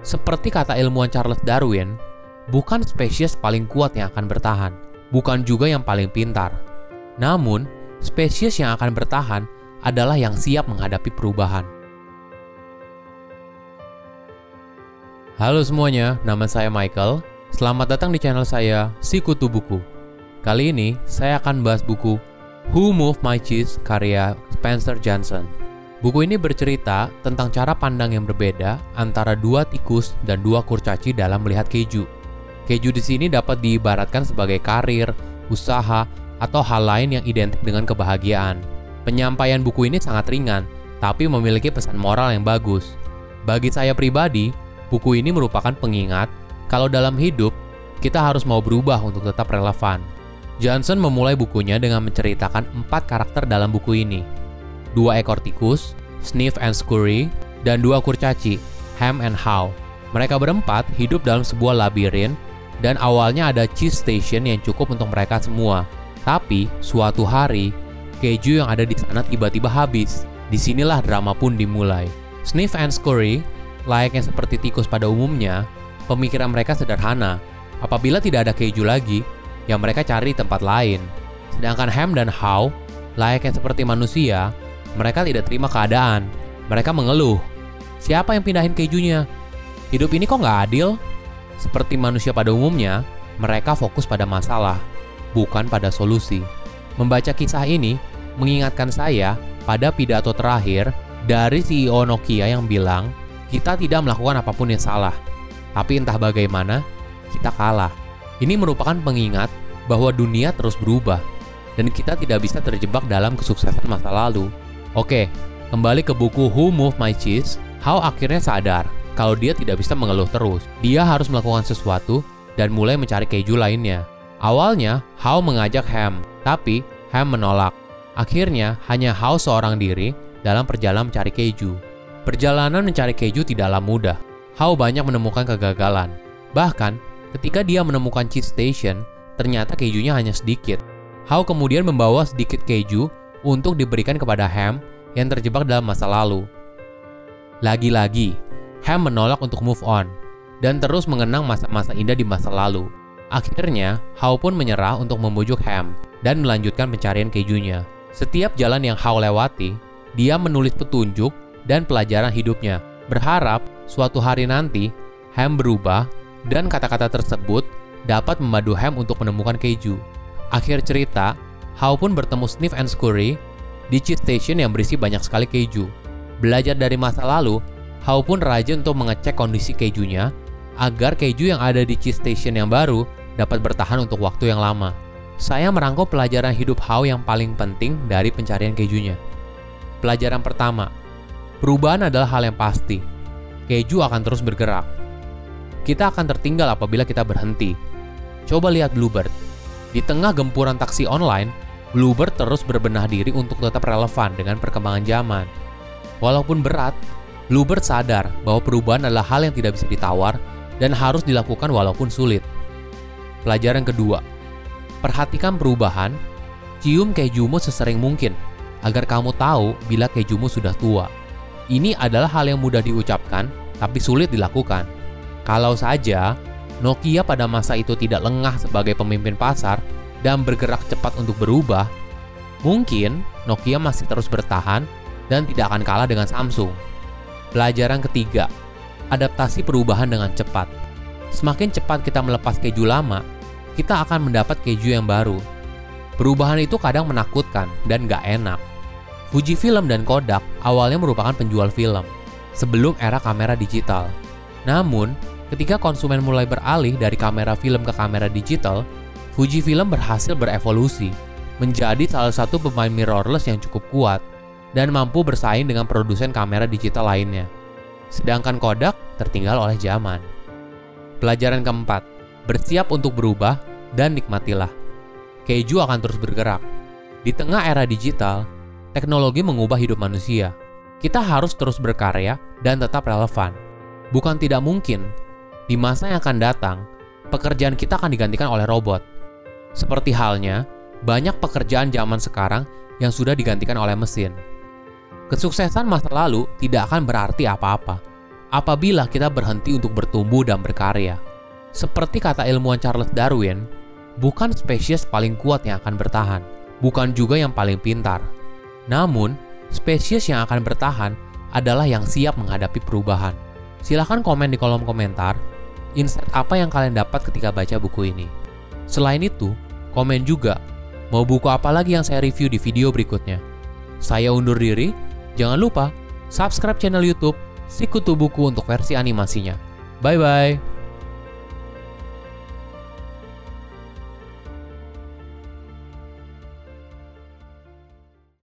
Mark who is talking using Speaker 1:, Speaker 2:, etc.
Speaker 1: Seperti kata ilmuwan Charles Darwin, bukan spesies paling kuat yang akan bertahan, bukan juga yang paling pintar. Namun, spesies yang akan bertahan adalah yang siap menghadapi perubahan. Halo semuanya, nama saya Michael. Selamat datang di channel saya, Sikutu Buku. Kali ini, saya akan bahas buku Who Moved My Cheese karya Spencer Johnson. Buku ini bercerita tentang cara pandang yang berbeda antara dua tikus dan dua kurcaci dalam melihat keju. Keju di sini dapat diibaratkan sebagai karir, usaha, atau hal lain yang identik dengan kebahagiaan. Penyampaian buku ini sangat ringan, tapi memiliki pesan moral yang bagus. Bagi saya pribadi, buku ini merupakan pengingat kalau dalam hidup kita harus mau berubah untuk tetap relevan. Johnson memulai bukunya dengan menceritakan empat karakter dalam buku ini. Dua ekor tikus, Sniff and Scurry, dan dua kurcaci, Ham and How. Mereka berempat hidup dalam sebuah labirin dan awalnya ada cheese station yang cukup untuk mereka semua. Tapi, suatu hari, keju yang ada di sana tiba-tiba habis. Di sinilah drama pun dimulai. Sniff and Scurry, layaknya seperti tikus pada umumnya, pemikiran mereka sederhana. Apabila tidak ada keju lagi, yang mereka cari tempat lain. Sedangkan Ham dan How, layaknya seperti manusia, mereka tidak terima keadaan. Mereka mengeluh. Siapa yang pindahin kejunya? Hidup ini kok nggak adil? Seperti manusia pada umumnya, mereka fokus pada masalah, bukan pada solusi. Membaca kisah ini mengingatkan saya pada pidato terakhir dari CEO Nokia yang bilang, kita tidak melakukan apa pun yang salah, tapi entah bagaimana, kita kalah. Ini merupakan pengingat bahwa dunia terus berubah, dan kita tidak bisa terjebak dalam kesuksesan masa lalu. Oke, kembali ke buku Who Moved My Cheese, How akhirnya sadar kalau dia tidak bisa mengeluh terus. Dia harus melakukan sesuatu dan mulai mencari keju lainnya. Awalnya, How mengajak Ham, tapi Ham menolak. Akhirnya, hanya How seorang diri dalam perjalanan mencari keju. Perjalanan mencari keju tidaklah mudah. How banyak menemukan kegagalan. Bahkan, ketika dia menemukan cheese station, ternyata kejunya hanya sedikit. How kemudian membawa sedikit keju untuk diberikan kepada Ham yang terjebak dalam masa lalu. Lagi-lagi, Ham menolak untuk move on dan terus mengenang masa-masa indah di masa lalu. Akhirnya, How pun menyerah untuk membujuk Ham dan melanjutkan pencarian kejunya. Setiap jalan yang How lewati, dia menulis petunjuk dan pelajaran hidupnya, berharap suatu hari nanti Ham berubah dan kata-kata tersebut dapat memadu Ham untuk menemukan keju. Akhir cerita, How pun bertemu Sniff and Scurry di cheese station yang berisi banyak sekali keju. Belajar dari masa lalu, How pun rajin untuk mengecek kondisi kejunya agar keju yang ada di cheese station yang baru dapat bertahan untuk waktu yang lama. Saya merangkum pelajaran hidup How yang paling penting dari pencarian kejunya. Pelajaran pertama, perubahan adalah hal yang pasti. Keju akan terus bergerak. Kita akan tertinggal apabila kita berhenti. Coba lihat Bluebird. Di tengah gempuran taksi online, Bluebird terus berbenah diri untuk tetap relevan dengan perkembangan zaman. Walaupun berat, Bluebird sadar bahwa perubahan adalah hal yang tidak bisa ditawar dan harus dilakukan walaupun sulit. Pelajaran kedua, perhatikan perubahan, cium kejumu sesering mungkin agar kamu tahu bila kejumu sudah tua. Ini adalah hal yang mudah diucapkan, tapi sulit dilakukan. Kalau saja Nokia pada masa itu tidak lengah sebagai pemimpin pasar dan bergerak cepat untuk berubah, mungkin Nokia masih terus bertahan dan tidak akan kalah dengan Samsung. Pelajaran ketiga, adaptasi perubahan dengan cepat. Semakin cepat kita melepas keju lama, kita akan mendapat keju yang baru. Perubahan itu kadang menakutkan dan gak enak. Fujifilm dan Kodak awalnya merupakan penjual film sebelum era kamera digital. Namun, ketika konsumen mulai beralih dari kamera film ke kamera digital, Fujifilm berhasil berevolusi menjadi salah satu pemain mirrorless yang cukup kuat dan mampu bersaing dengan produsen kamera digital lainnya. Sedangkan Kodak tertinggal oleh zaman. Pelajaran keempat, bersiap untuk berubah dan nikmatilah. Keju akan terus bergerak. Di tengah era digital, teknologi mengubah hidup manusia. Kita harus terus berkarya dan tetap relevan. Bukan tidak mungkin, di masa yang akan datang, pekerjaan kita akan digantikan oleh robot. Seperti halnya, banyak pekerjaan zaman sekarang yang sudah digantikan oleh mesin. Kesuksesan masa lalu tidak akan berarti apa-apa apabila kita berhenti untuk bertumbuh dan berkarya. Seperti kata ilmuwan Charles Darwin, bukan spesies paling kuat yang akan bertahan, bukan juga yang paling pintar. Namun, spesies yang akan bertahan adalah yang siap menghadapi perubahan. Silahkan komen di kolom komentar, insight apa yang kalian dapat ketika baca buku ini. Selain itu, komen juga, mau buku apa lagi yang saya review di video berikutnya. Saya undur diri, jangan lupa subscribe channel YouTube Sikutu Buku untuk versi animasinya. Bye bye.